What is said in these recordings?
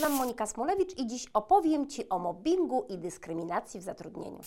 nazywam Monika Smolewicz i dziś opowiem Ci o mobbingu i dyskryminacji w zatrudnieniu.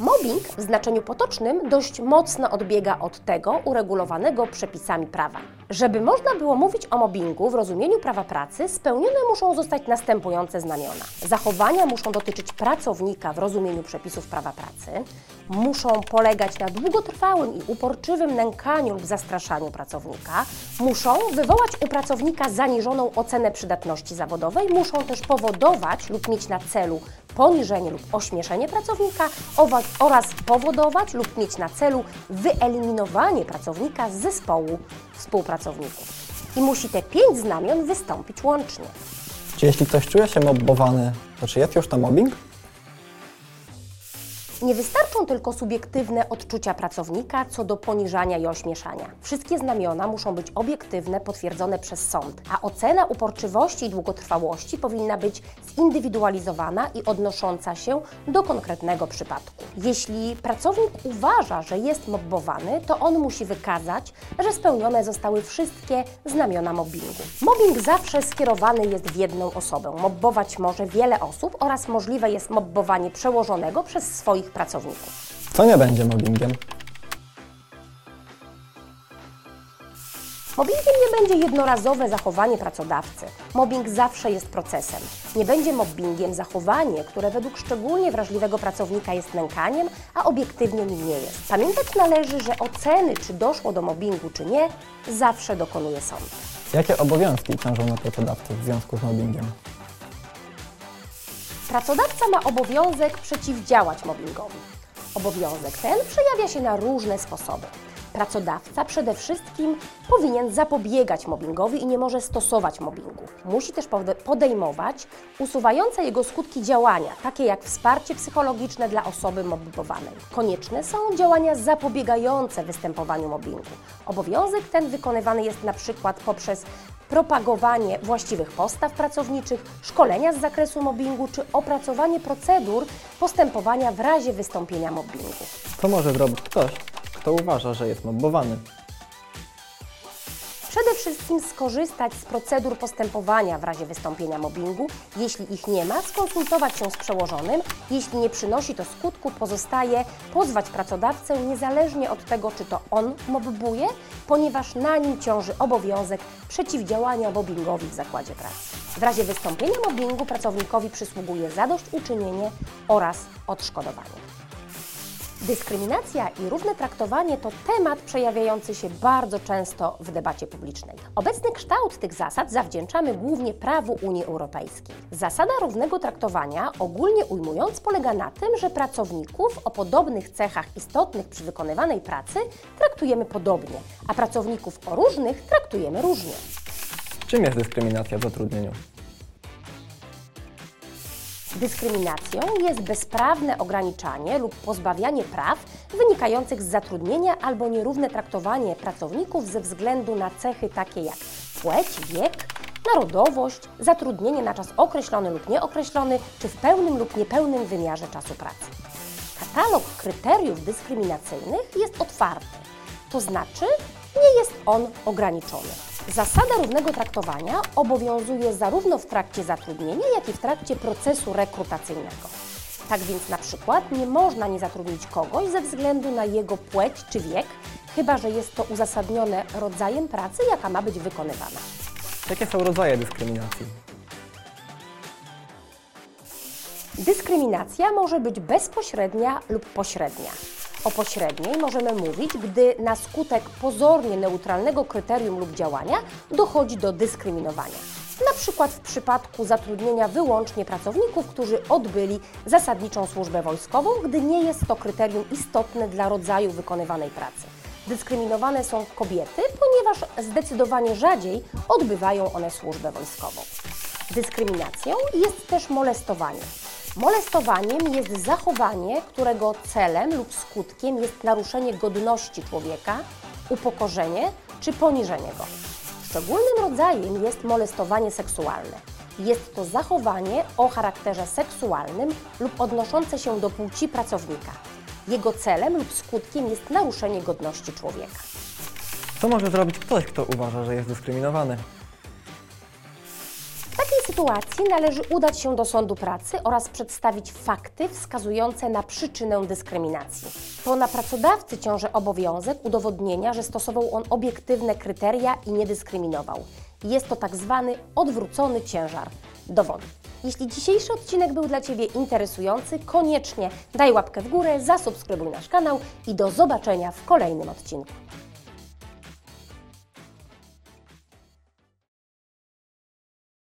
Mobbing w znaczeniu potocznym dość mocno odbiega od tego uregulowanego przepisami prawa. Żeby można było mówić o mobbingu w rozumieniu prawa pracy, spełnione muszą zostać następujące znamiona. Zachowania muszą dotyczyć pracownika w rozumieniu przepisów prawa pracy, muszą polegać na długotrwałym i uporczywym nękaniu lub zastraszaniu pracownika, muszą wywołać u pracownika zaniżoną ocenę przydatności zawodowej, muszą też powodować lub mieć na celu poniżenie lub ośmieszenie pracownika oraz powodować lub mieć na celu wyeliminowanie pracownika z zespołu współpracowników. I musi te pięć znamion wystąpić łącznie. Czy jeśli ktoś czuje się mobbowany, to czy jest już to mobbing? Nie wystarczą tylko subiektywne odczucia pracownika co do poniżania i ośmieszania. Wszystkie znamiona muszą być obiektywne, potwierdzone przez sąd, a ocena uporczywości i długotrwałości powinna być zindywidualizowana i odnosząca się do konkretnego przypadku. Jeśli pracownik uważa, że jest mobbowany, to on musi wykazać, że spełnione zostały wszystkie znamiona mobbingu. Mobbing zawsze skierowany jest w jedną osobę. Mobbować może wiele osób oraz możliwe jest mobbowanie przełożonego przez swoich pracowników. Co nie będzie mobbingiem? Mobbingiem nie będzie jednorazowe zachowanie pracodawcy. Mobbing zawsze jest procesem. Nie będzie mobbingiem zachowanie, które według szczególnie wrażliwego pracownika jest nękaniem, a obiektywnie nim nie jest. Pamiętać należy, że oceny, czy doszło do mobbingu, czy nie, zawsze dokonuje sąd. Jakie obowiązki ciążą na pracodawcy w związku z mobbingiem? Pracodawca ma obowiązek przeciwdziałać mobbingowi. Obowiązek ten przejawia się na różne sposoby. Pracodawca przede wszystkim powinien zapobiegać mobbingowi i nie może stosować mobbingu. Musi też podejmować usuwające jego skutki działania, takie jak wsparcie psychologiczne dla osoby mobbowanej. Konieczne są działania zapobiegające występowaniu mobbingu. Obowiązek ten wykonywany jest na przykład poprzez propagowanie właściwych postaw pracowniczych, szkolenia z zakresu mobbingu czy opracowanie procedur postępowania w razie wystąpienia mobbingu. Co może zrobić ktoś, kto uważa, że jest mobbowany? Wszystkim skorzystać z procedur postępowania w razie wystąpienia mobbingu. Jeśli ich nie ma, skonsultować się z przełożonym. Jeśli nie przynosi to skutku, pozostaje pozwać pracodawcę niezależnie od tego, czy to on mobbuje, ponieważ na nim ciąży obowiązek przeciwdziałania mobbingowi w zakładzie pracy. W razie wystąpienia mobbingu pracownikowi przysługuje zadośćuczynienie oraz odszkodowanie. Dyskryminacja i równe traktowanie to temat przejawiający się bardzo często w debacie publicznej. Obecny kształt tych zasad zawdzięczamy głównie prawu Unii Europejskiej. Zasada równego traktowania, ogólnie ujmując, polega na tym, że pracowników o podobnych cechach istotnych przy wykonywanej pracy traktujemy podobnie, a pracowników o różnych traktujemy różnie. Czym jest dyskryminacja w zatrudnieniu? Dyskryminacją jest bezprawne ograniczanie lub pozbawianie praw wynikających z zatrudnienia albo nierówne traktowanie pracowników ze względu na cechy takie jak płeć, wiek, narodowość, zatrudnienie na czas określony lub nieokreślony, czy w pełnym lub niepełnym wymiarze czasu pracy. Katalog kryteriów dyskryminacyjnych jest otwarty, to znaczy nie jest on ograniczony. Zasada równego traktowania obowiązuje zarówno w trakcie zatrudnienia, jak i w trakcie procesu rekrutacyjnego. Tak więc na przykład nie można nie zatrudnić kogoś ze względu na jego płeć czy wiek, chyba że jest to uzasadnione rodzajem pracy, jaka ma być wykonywana. Jakie są rodzaje dyskryminacji? Dyskryminacja może być bezpośrednia lub pośrednia. O pośredniej możemy mówić, gdy na skutek pozornie neutralnego kryterium lub działania dochodzi do dyskryminowania. Na przykład w przypadku zatrudnienia wyłącznie pracowników, którzy odbyli zasadniczą służbę wojskową, gdy nie jest to kryterium istotne dla rodzaju wykonywanej pracy. Dyskryminowane są kobiety, ponieważ zdecydowanie rzadziej odbywają one służbę wojskową. Dyskryminacją jest też molestowanie. Molestowaniem jest zachowanie, którego celem lub skutkiem jest naruszenie godności człowieka, upokorzenie czy poniżenie go. Szczególnym rodzajem jest molestowanie seksualne. Jest to zachowanie o charakterze seksualnym lub odnoszące się do płci pracownika. Jego celem lub skutkiem jest naruszenie godności człowieka. Co może zrobić ktoś, kto uważa, że jest dyskryminowany? Takiej sytuacji należy udać się do sądu pracy oraz przedstawić fakty wskazujące na przyczynę dyskryminacji. To na pracodawcy ciąży obowiązek udowodnienia, że stosował on obiektywne kryteria i nie dyskryminował. Jest to tak zwany odwrócony ciężar dowodu. Jeśli dzisiejszy odcinek był dla Ciebie interesujący, koniecznie daj łapkę w górę, zasubskrybuj nasz kanał i do zobaczenia w kolejnym odcinku.